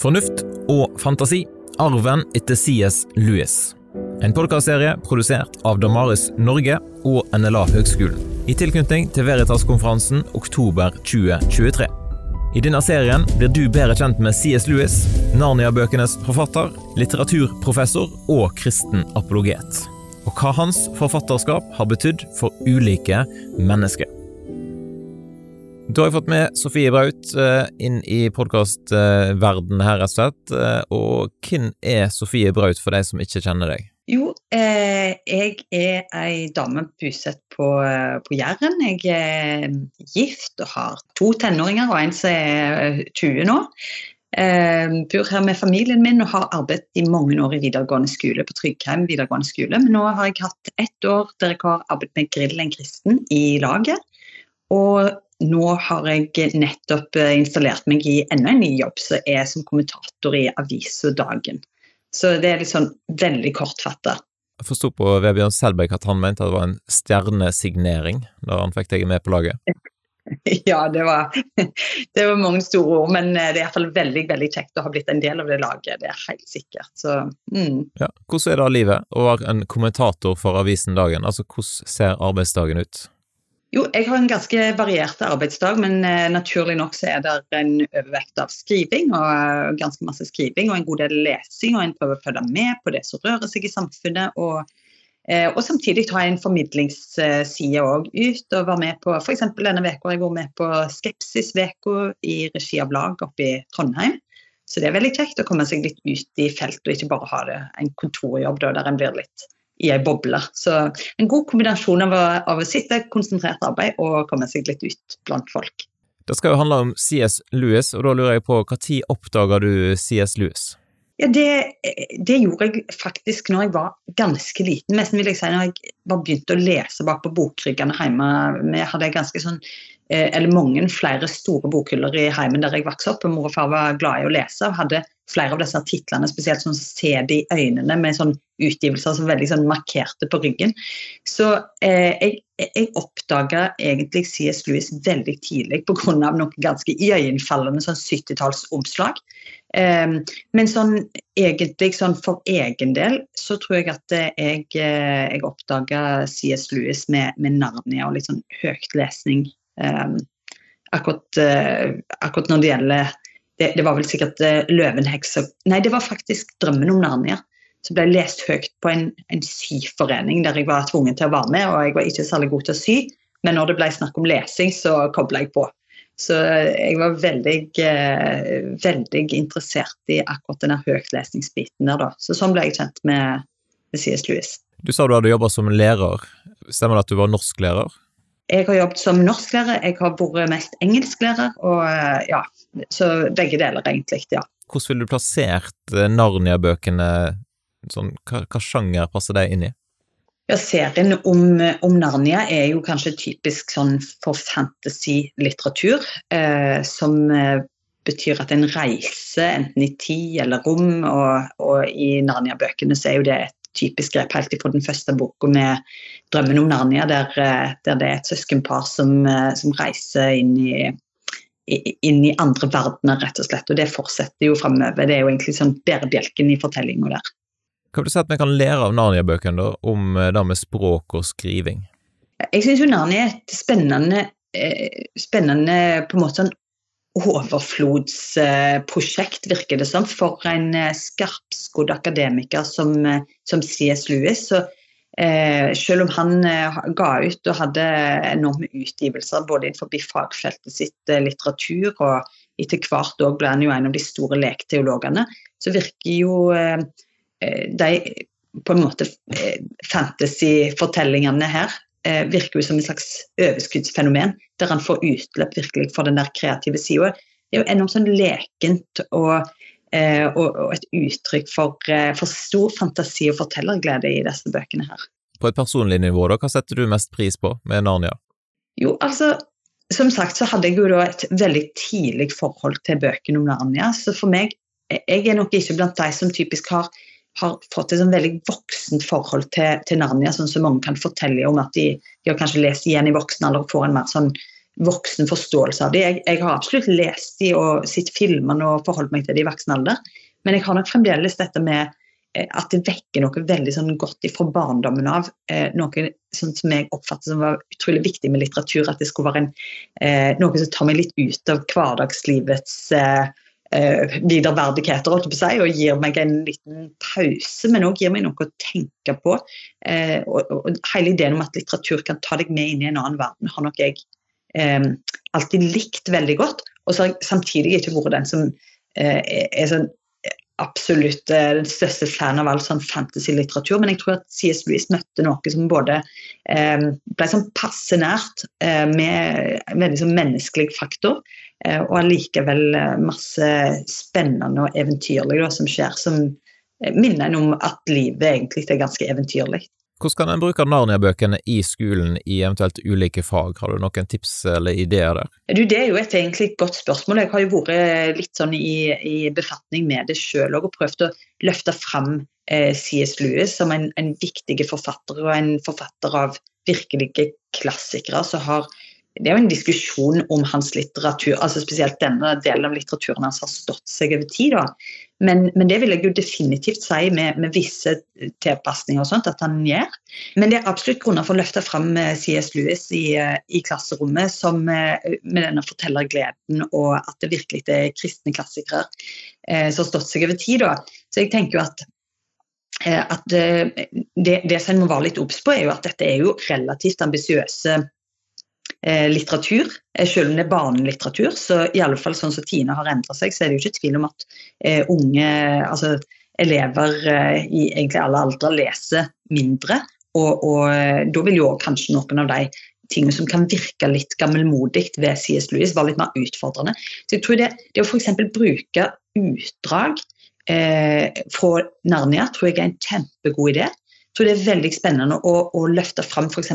Fornuft og fantasi arven etter CS Lewis. En podkastserie produsert av Damaris Norge og NLA Høgskolen. I tilknytning til Veritas-konferansen oktober 2023. I denne serien blir du bedre kjent med CS Lewis, Narnia-bøkenes forfatter, litteraturprofessor og kristen apologet. Og hva hans forfatterskap har betydd for ulike mennesker. Da har jeg fått med Sofie Braut eh, inn i podkastverdenen her, rett og slett. Eh, og hvem er Sofie Braut for de som ikke kjenner deg? Jo, eh, jeg er ei dame bosatt på, eh, på Jæren. Jeg er gift og har to tenåringer og en som er 20 nå. Eh, bor her med familien min og har arbeidet i mange år i videregående skole på Tryggheim videregående skole. Men nå har jeg hatt ett år der jeg har arbeidet med Grill en kristen i laget. Og nå har jeg nettopp eh, installert meg i enda en ny jobb, som er som kommentator i Avisa Dagen. Så det er litt sånn veldig kortfatta. Jeg forsto på Vebjørn Selberg at han mente at det var en stjernesignering da han fikk deg med på laget? Ja, det var, det var mange store ord, men eh, det er iallfall veldig veldig kjekt å ha blitt en del av det laget. Det er helt sikkert. Så, mm. ja. Hvordan er da livet å være en kommentator for avisen Dagen? Altså, Hvordan ser arbeidsdagen ut? Jo, jeg har en ganske variert arbeidsdag, men eh, naturlig nok så er det en overvekt av skriving. og uh, Ganske masse skriving og en god del lesing, og en prøver å følge med på det som rører seg i samfunnet. Og, Eh, og samtidig ha en formidlingsside òg ut, og være med på f.eks. denne uka jeg var med på Skepsisveka i regi av lag oppe i Trondheim. Så det er veldig kjekt å komme seg litt ut i felt, og ikke bare ha det en kontorjobb da, der en blir litt i ei boble. Så en god kombinasjon av å, av å sitte konsentrert arbeid og komme seg litt ut blant folk. Det skal jo handle om CS Lewis, og da lurer jeg på når oppdaga du CS Lewis? Ja, det, det, gjorde jeg faktisk når jeg var ganske liten. Nesten vil jeg si når jeg bare begynte å lese bak på bokryggene hjemme. Vi hadde ganske sånn, eh, eller mange flere store bokhyller i heimen der jeg vokste opp. Mor og far var glade i å lese og hadde flere av disse titlene, spesielt sånn Se det i øynene, med sånn utgivelser som veldig sånn markerte på ryggen. Så eh, jeg, jeg oppdaga egentlig C.S. Lewis veldig tidlig pga. noe ganske iøynefallende sånn 70-tallsomslag. Eh, men sånn egentlig sånn for egen del så tror jeg at jeg, eh, jeg oppdaga C.S. Lewis med, med Narnia og litt sånn høyt lesning. Eh, akkurat, eh, akkurat når det gjelder det, det, var vel sikkert uh, 'Løvenheksa' Nei, det var faktisk 'Drømmen om Narnia'. Som ble lest høyt på en, en syforening der jeg var tvunget til å være med. Og jeg var ikke særlig god til å sy, men når det ble snakk om lesing, så kobla jeg på. Så eh, jeg var veldig, uh, veldig interessert i akkurat denne høytlesningsbiten der, da. Så sånn ble jeg kjent med, med C.S. Lewis. Du sa du hadde jobba som lærer. Stemmer det at du var norsklærer? Jeg har jobbet som norsklærer, jeg har vært mest engelsklærer. og eh, ja, Så begge deler, egentlig. ja. Hvordan ville du plassert eh, Narnia-bøkene? Sånn, hva, hva, sjanger passer de inn i? Ja, Serien om, om, Narnia er jo kanskje typisk sånn for fantasy-litteratur. Eh, som eh, betyr at en reiser enten i tid eller rom, og, og i Narnia-bøkene så er jo det et typisk grep helt fra den første boka med 'Drømmen om Narnia', der, eh, der det er et søskenpar som, eh, som reiser inn i, inn i andre verdener, rett og slett. Og det fortsetter jo framover. Det er jo egentlig sånn bærebjelken i fortellinga der. Hva vil du si at vi kan lære av Narnia-bøkene om eh, det med språk og skriving? Jeg syns jo Narnia er et spennende, spennende på en måte sånn overflodsprosjekt, virker det som, for en eh, skarpskodd akademiker som, eh, som C.S. Lewis. Så, eh, selv om han eh, ga ut og hadde enorme utgivelser både innenfor fagfeltet sitt eh, litteratur, og etter hvert òg ble han jo en av de store lekteologene, så virker jo eh, de på en måte fantasy-fortellingene her eh, virker jo som et slags overskuddsfenomen, der han får utløp virkelig for den der kreative sida. Det er jo enormt sånn lekent og, eh, og, og et uttrykk for, eh, for, stor fantasi og fortellerglede i disse bøkene her. På et personlig nivå, da, hva setter du mest pris på med Narnia? Jo, altså, som sagt så hadde jeg jo da et veldig tidlig forhold til bøkene om Narnia. Så for meg, jeg er nok ikke blant de som typisk har har fått et sånn veldig voksent forhold til, til, Narnia, sånn som mange kan fortelle om at de, de, har kanskje lest igjen i voksen alder og får en mer sånn voksen forståelse av de. Jeg, jeg har absolutt lest de og sett filmene og forholdt meg til de i voksen alder, men jeg har nok fremdeles dette med eh, at det vekker noe veldig sånn godt fra barndommen av. Eh, noe sånn som jeg oppfattet som var utrolig viktig med litteratur. At det skulle være en, eh, noe som tar meg litt ut av hverdagslivets eh, eh, viderverdigheter, og gir meg en liten pause, men òg gir meg noe å tenke på. Eh, og, og, Hele ideen om at litteratur kan ta deg med inn i en annen verden, har nok jeg eh, alltid likt veldig godt. Og så har jeg samtidig ikke vært den som eh, er sånn absolutt eh, den største fan av all sånn fantasy-litteratur, men jeg tror at C.S. Lewis møtte noe som både eh, ble sånn passe nært, eh, med veldig sånn menneskelig faktor, eh, og allikevel masse spennende og eventyrlig da, som skjer, som minner en om at livet egentlig er ganske eventyrlig. Hvordan kan en bruke Narnia-bøkene i skolen i eventuelt ulike fag, har du noen tips eller ideer der? Du, det er jo et egentlig godt spørsmål. Jeg har jo vært litt sånn i, i befatning med det sjøl og prøvd å løfte fram eh, C.S. Lewis som en, en viktig forfatter, og en forfatter av virkelige klassikere som har det er jo en diskusjon om hans litteratur, altså spesielt denne delen av litteraturen hans har stått seg over tid. Men, men det vil jeg jo definitivt si med, med visse tilpasninger og sånt at han gjør. Men det er absolutt grunner for å løfte fram eh, C.S. Lewis i, eh, i, klasserommet som, eh, med denne fortellergleden og at det virkelig er kristne klassikere eh, som har stått seg over tid. da. Så jeg tenker jo at at det, det som en må være litt obs på, er jo at dette er jo relativt ambisiøse litteratur. Eh, selv om det er barnelitteratur, så i alle fall sånn som Tine har endra seg, så er det jo ikke tvil om at eh, unge, altså elever eh, i egentlig alle aldre leser mindre. Og, og eh, da vil jo kanskje noen av de tingene som kan virke litt gammelmodig ved CS Lewis, være litt mer utfordrende. Så jeg tror det, det å f.eks. bruke utdrag eh, fra Narnia tror jeg er en kjempegod idé. Tror det er veldig spennende å, å løfte fram f.eks.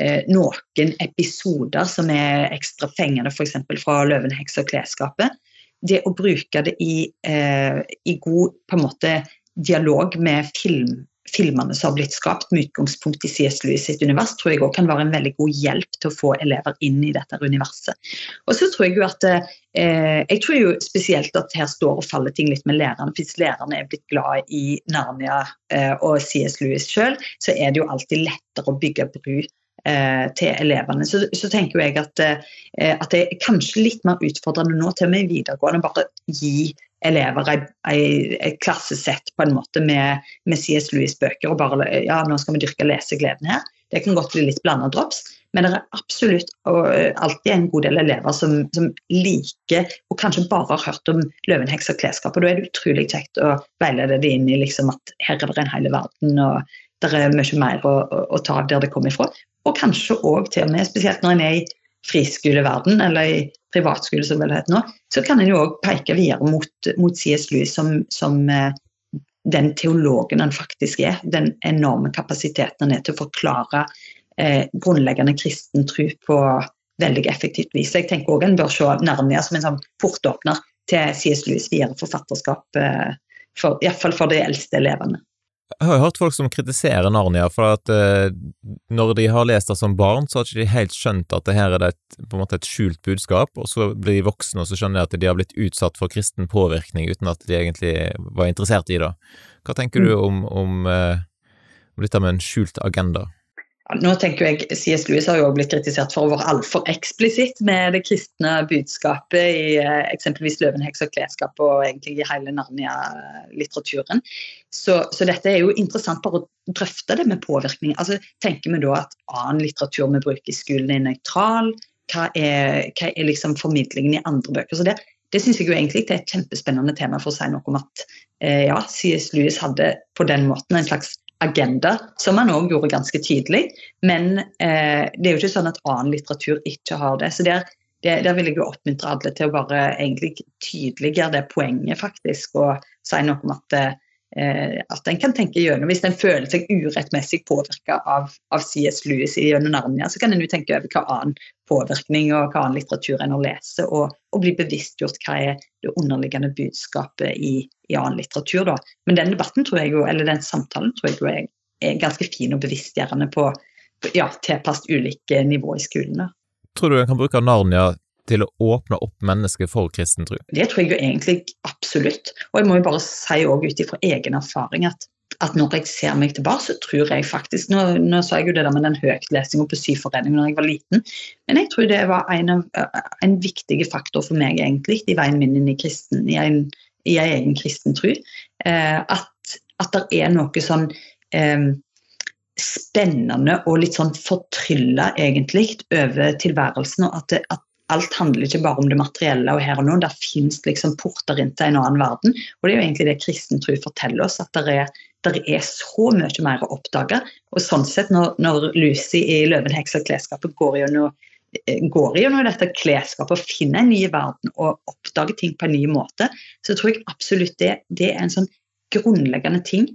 Eh, noen episoder som er ekstra fengende, f.eks. fra 'Løvenheks og klesskapet'. Det å bruke det i, eh, i god måte, dialog med film, filmene som har blitt skapt med utgangspunkt i CS Lewis sitt univers, tror jeg også kan være en veldig god hjelp til å få elever inn i dette universet. Og så tror Jeg jo at eh, jeg tror jo spesielt at her står og faller ting litt med lærerne. Hvis lærerne er blitt glad i Narnia eh, og CS Lewis sjøl, så er det jo alltid lettere å bygge bru eh, til elevene. Så, så, tenker jeg at, eh, at det er kanskje litt mer utfordrende nå til og med i videregående bare gi elever et klassesett på en måte med, med C.S. Lewis-bøker. og bare, ja, nå skal vi dyrke lesegleden her. Det kan godt bli litt blanda drops, men det er absolutt og alltid en god del elever som, som, liker og kanskje bare har hørt om løvenheks og klesskap. og Da er det utrolig kjekt å veilede det inn i liksom at her er det en hel verden, og det er mye mer å, å, å ta av der det kommer ifra. Og kanskje òg til og med, spesielt når en er i friskoleverden, eller i privatskole som det heter nå, så kan en jo òg peke videre mot, mot C.S. Lewis som, som eh, den teologen han faktisk er. Den enorme kapasiteten han er til å forklare eh, grunnleggende kristen tro på veldig effektivt vis. Jeg tenker også En bør se Narnia som en sånn portåpner til C.S. Lewis videre forfatterskap, eh, for, iallfall for de eldste elevene. Jeg har jo hørt folk som kritiserer Narnia for at eh, når de har lest det som barn, så har ikke de helt skjønt at det her er det et, på en måte et skjult budskap, og så blir de voksne og så skjønner de at de har blitt utsatt for kristen påvirkning uten at de egentlig var interessert i det. Hva tenker du mm. om, om, eh, om dette med en skjult agenda? Nå tenker jeg C.S. Lewis har jo blitt kritisert for å være altfor eksplisitt med det kristne budskapet i eh, eksempelvis 'Løvenheks og klesskap' og egentlig i hele Narnia-litteraturen. Så, så, dette er jo interessant bare å drøfte det med påvirkning. Altså, Tenker vi da at annen litteratur vi bruker i skolen er nøytral? Hva er, hva er liksom formidlingen i andre bøker? Så det, det syns jeg jo egentlig er et kjempespennende tema for å si noe om at eh, ja, C.S. Lewis hadde på den måten en slags agenda, som han òg gjorde ganske tydelig. Men eh, det er jo ikke sånn at annen litteratur ikke har det. Så der, der, der vil jeg jo oppmuntre alle til å bare egentlig tydeliggjøre det poenget, faktisk, og si noe om at eh, at en kan tenke gjennom, Hvis en føler seg urettmessig påvirka av, av, C.S. Lewis gjennom Narnia, så kan en jo tenke over hva annen påvirkning og hva annen litteratur en har lest, og, og, bli bevisstgjort hva er det underliggende budskapet i, i, annen litteratur. Da. Men den debatten tror jeg jo, eller den samtalen tror jeg jo er, er ganske fin og bevisstgjørende på ja, tilpasset ulike nivå i skolene. tror du en kan bruke Narnia til å åpne opp mennesket for kristen tro? Det tror jeg jo egentlig absolutt. Og jeg må jo bare si òg ut ifra egen erfaring at, at, når jeg ser meg tilbake, så tror jeg faktisk Nå, nå sa jeg jo det der med den høytlesinga på Syforeningen da jeg var liten, men jeg tror det var en, av, en viktig faktor for meg egentlig i veien min inn i kristen, i en, i en egen kristen tro. Eh, at, at det er noe sånn eh, spennende og litt sånn fortrylla egentlig over tilværelsen. og at, det, at alt handler ikke bare om det materielle og her og nå. Det fins liksom porter inn til en annen verden. Og det er jo egentlig det kristen tro forteller oss, at det er, det er så mye mer å oppdage. Og sånn sett, når, når Lucy i 'Løvenheks og klesskapet' går gjennom eh, går gjennom dette klesskapet og finner en ny verden og oppdager ting på en ny måte, så tror jeg absolutt det, det er en sånn grunnleggende ting.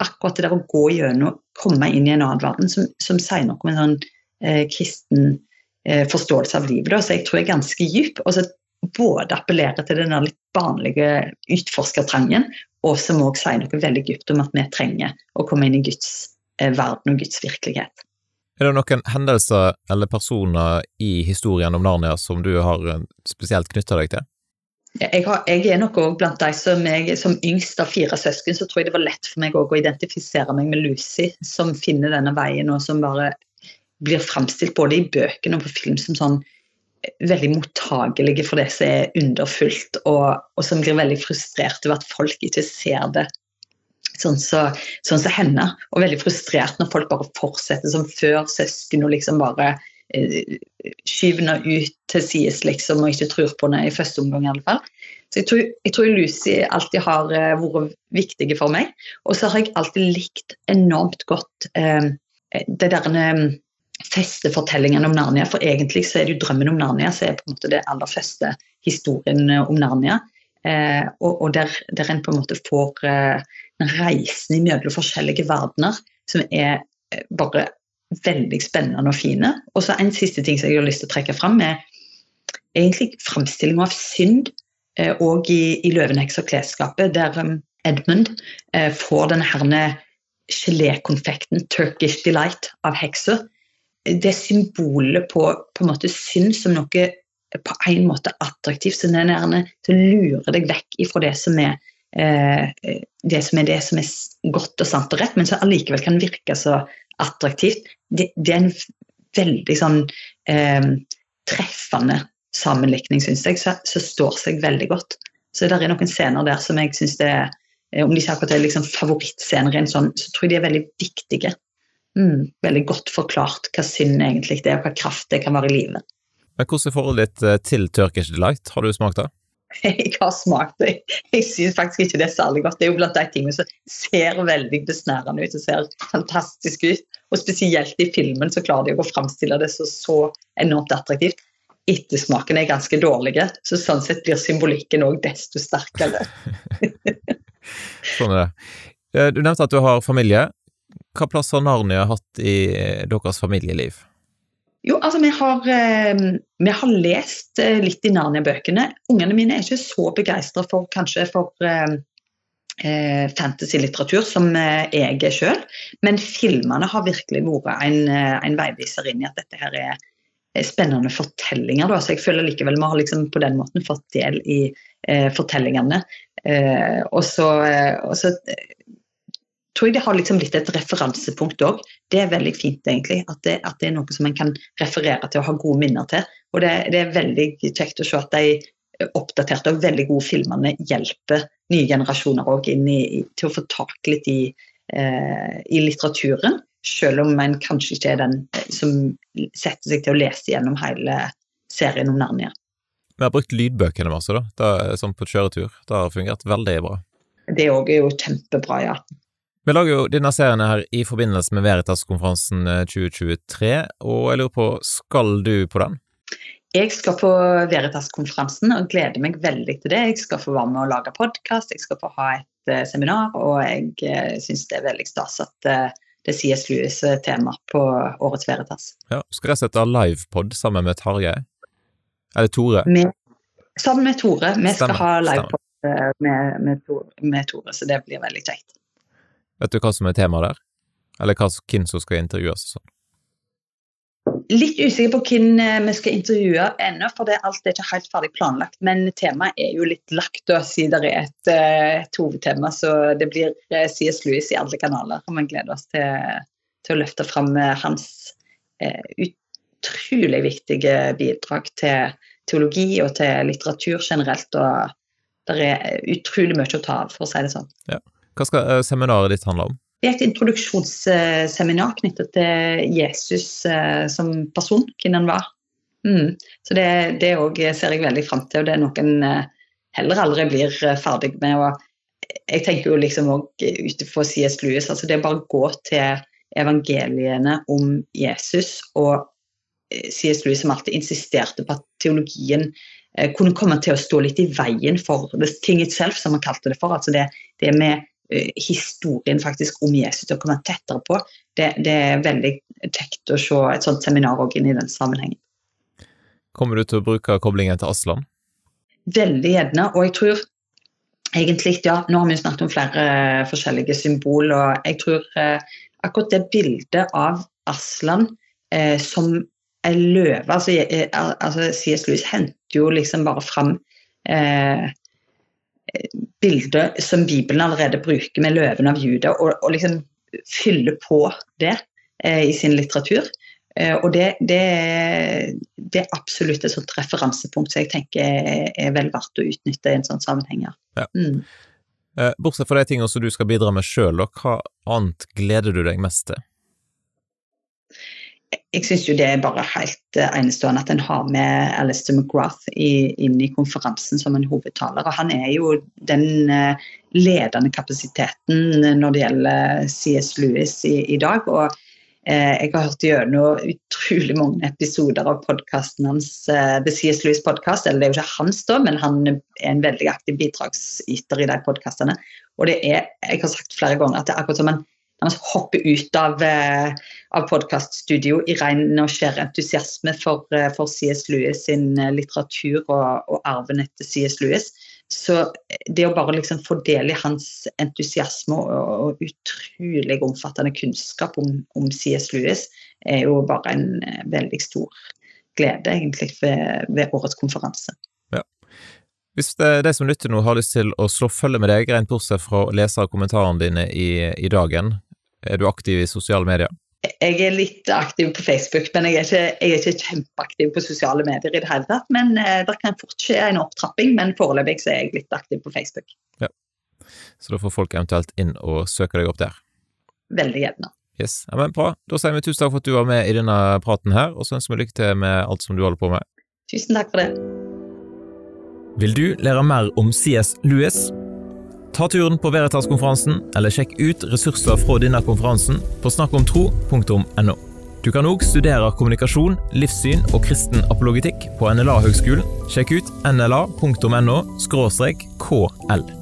Akkurat det der å gå gjennom, komme inn i en annen verden, som, som sier noe om en sånn eh, kristen forståelse av livet. Da. Så jeg tror jeg er ganske dyp. Og så både appellerer til den litt barnlige utforskertrangen, og som òg sier noe veldig dypt om at vi trenger å komme inn i Guds eh, verden og Guds virkelighet. Er det noen hendelser eller personer i historien om Narnia som du har eh, spesielt knytta deg til? Jeg, har, jeg, er nok òg blant de som jeg, som yngst av fire søsken, så tror jeg det var lett for meg å identifisere meg med Lucy, som finner denne veien og som bare blir framstilt både i bøkene og på film som sånn eh, veldig mottagelige for det som er underfullt, og, og, som blir veldig frustrert over at folk ikke ser det sånn som så, sånn så henne. Og veldig frustrert når folk bare fortsetter som før, søsken og liksom bare eh, skyver henne ut til sides liksom, og ikke tror på henne i første omgang i alle fall. Så jeg tror, jeg tror Lucy alltid har uh, vært viktig for meg. Og så har jeg alltid likt enormt godt uh, det der um, festefortellingen om Narnia. For egentlig så er det jo drømmen om Narnia som er på en måte det aller fleste historien eh, om Narnia. Eh, og, og der, der, en på en måte får eh, reisen imellom forskjellige verdener som er eh, bare veldig spennende og fine. Og så en siste ting som jeg har lyst til å trekke fram, er egentlig framstillinga av synd og eh, i, i 'Løvenheks og klesskapet', der um, Edmund eh, får denne gelékonfekten 'Turkish Delight' av heksa det symbolet på, på en måte synd som noe på en måte attraktivt. Så den gjerne lurer deg vekk ifra det som er eh, det som er det som er godt og sant og rett, men som allikevel kan virke så attraktivt. Det, det er en veldig sånn eh, treffende sammenlikning, syns jeg, som står seg veldig godt. Så det er noen scener der som jeg syns det er Om de ikke akkurat er liksom favorittscener, sånn, så tror jeg de er veldig viktige. Mm, veldig godt forklart hva synd egentlig er, og hva kraft det kan være i livet. Men Hvordan er forholdet ditt eh, til Turkish Delight? Har du smakt det? Jeg har smakt det. Jeg syns faktisk ikke det er særlig godt. Det er jo blant de tingene som ser veldig besnærende ut og ser fantastisk ut. Og spesielt i filmen så klarer de å framstille det så, så enormt attraktivt. ettersmakene er ganske dårlige. så sånn sett blir symbolikken òg desto sterkere. sånn er det. Eh, du nevnte at du har familie. Hva plass har Narnia hatt i eh, deres familieliv? Jo, altså vi har, eh, vi har lest eh, litt i Narnia-bøkene. Ungene mine er ikke så begeistra for kanskje for eh, eh fantasy-litteratur som jeg er sjøl, men filmene har virkelig vært en, en, veiviser inn i at dette her er spennende fortellinger. Da. Så jeg føler likevel vi har liksom på den måten fått del i eh, fortellingene. så, og så tror jeg det har liksom blitt et referansepunkt òg. Det er veldig fint, egentlig. At det, at det, er noe som en kan referere til og ha gode minner til. Og det, det er veldig kjekt å se at de oppdaterte og veldig gode filmene hjelper nye generasjoner òg inn i, til å få tak litt i, eh, i litteraturen. Selv om en kanskje ikke er den eh, som setter seg til å lese gjennom hele serien om Narnia. Vi har brukt lydbøkene masse, da. da sånn på kjøretur. Det har fungert veldig bra. Det òg er jo kjempebra, ja. Vi lager jo denne serien her i forbindelse med Veritas-konferansen 2023, eh, og jeg lurer på, skal du på den? Jeg skal på Veritas-konferansen og gleder meg veldig til det. Jeg skal få være med og lage podkast, jeg skal få ha et uh, seminar, og jeg uh, syns det er veldig stas at uh, det sies Lewis tema på årets Veritas. Ja, Skal jeg sette livepod sammen med Tarjei? Eller Tore? Med, sammen med Tore. Vi skal ha livepod med, med, med Tore, så det blir veldig kjekt. Vet du hva som er temaet der? Eller hva, hvem som skal intervjues og sånn? Litt usikker på hvem eh, vi skal intervjue ennå, for det, alt er ikke helt ferdig planlagt. Men temaet er jo litt lagt, da, siden det er et, eh, et, hovedtema. Så det blir eh, CS Lewis i alle kanaler. Og vi gleder oss til, til å løfte fram hans eh, utrolig viktige bidrag til teologi og til litteratur generelt. Og det er utrolig mye å ta av, for å si det sånn. Ja. Hva skal seminaret ditt handle om? Det er et introduksjonsseminar knyttet til Jesus eh, som person, hvem han var. Mm. Så det, det ser jeg veldig fram til, og det er noe en eh, heller aldri blir eh, ferdig med. Og jeg tenker jo liksom òg utenfor CS Lewis, altså det er bare å gå til evangeliene om Jesus og CS Lewis som alltid insisterte på at teologien kunne komme til å stå litt i veien for the thing itself, som han kalte det for. altså det, det med Eh, historien faktisk om Jesus til å komme tettere på. Det, det er veldig kjekt å se et sånt seminar òg inn i den sammenhengen. Kommer du til å bruke koblingen til Aslan? Veldig gjerne, og jeg tror egentlig, ja, Nå har vi snakket om flere forskjellige symbol, og jeg tror eh, akkurat det bildet av Aslan eh, som ei løve altså, eh, altså C.S. Lewis henter jo liksom bare fram eh, bildet som Bibelen allerede bruker med løven av Juda, og, og liksom fyller på det eh, i sin litteratur. Eh, og det, det, det, er absolutt et sånt referansepunkt som jeg tenker er, er vel verdt å utnytte i en sånn sammenheng. Ja. Mm. Eh, bortsett fra de tingene som du skal bidra med sjøl, hva annet gleder du deg mest til? Jeg syns jo det er bare helt eh, enestående at en har med Alistair McGrath i, inn i konferansen som en hovedtaler. Og han er jo den eh, ledende kapasiteten når det gjelder CS Lewis i, i dag. og eh, jeg har hørt gjennom utrolig mange episoder av podkasten hans, eh, CS Lewis Podcast. Eller det er jo ikke hans, da, men han er en veldig aktiv bidragsyter i de podkastene. Og det er, jeg har sagt flere ganger at det er akkurat som en han hopper ut av, eh, av podkaststudio i ren og skjær entusiasme for, eh, for, C.S. Lewis sin eh, litteratur og, og, arven etter C.S. Lewis. Så det å bare liksom få del i hans entusiasme og, og utrolig omfattende kunnskap om, om, C.S. Lewis, er jo bare en veldig stor glede egentlig ved, ved årets konferanse. Hvis de som lytter nå har lyst til å slå følge med deg, rent bortsett fra å lese kommentarene dine i, i dagen, er du aktiv i sosiale medier? Jeg er litt aktiv på Facebook, men jeg er ikke, jeg er ikke kjempeaktiv på sosiale medier i det hele tatt. Men eh, det kan fort skje en opptrapping, men foreløpig så er jeg litt aktiv på Facebook. Ja, Så da får folk eventuelt inn og søke deg opp der? Veldig gjerne. Yes, ja, men Bra. Da sier vi tusen takk for at du var med i denne praten her, og så ønsker vi lykke til med alt som du holder på med. Tusen takk for det. Vil du lære mer om CS Lewis? Ta turen på Veritas-konferansen, eller sjekk ut ressurser fra denne konferansen på snakkomtro.no. Du kan òg studere kommunikasjon, livssyn og kristen apologitikk på NLA-høgskolen. Sjekk ut nla.no kl.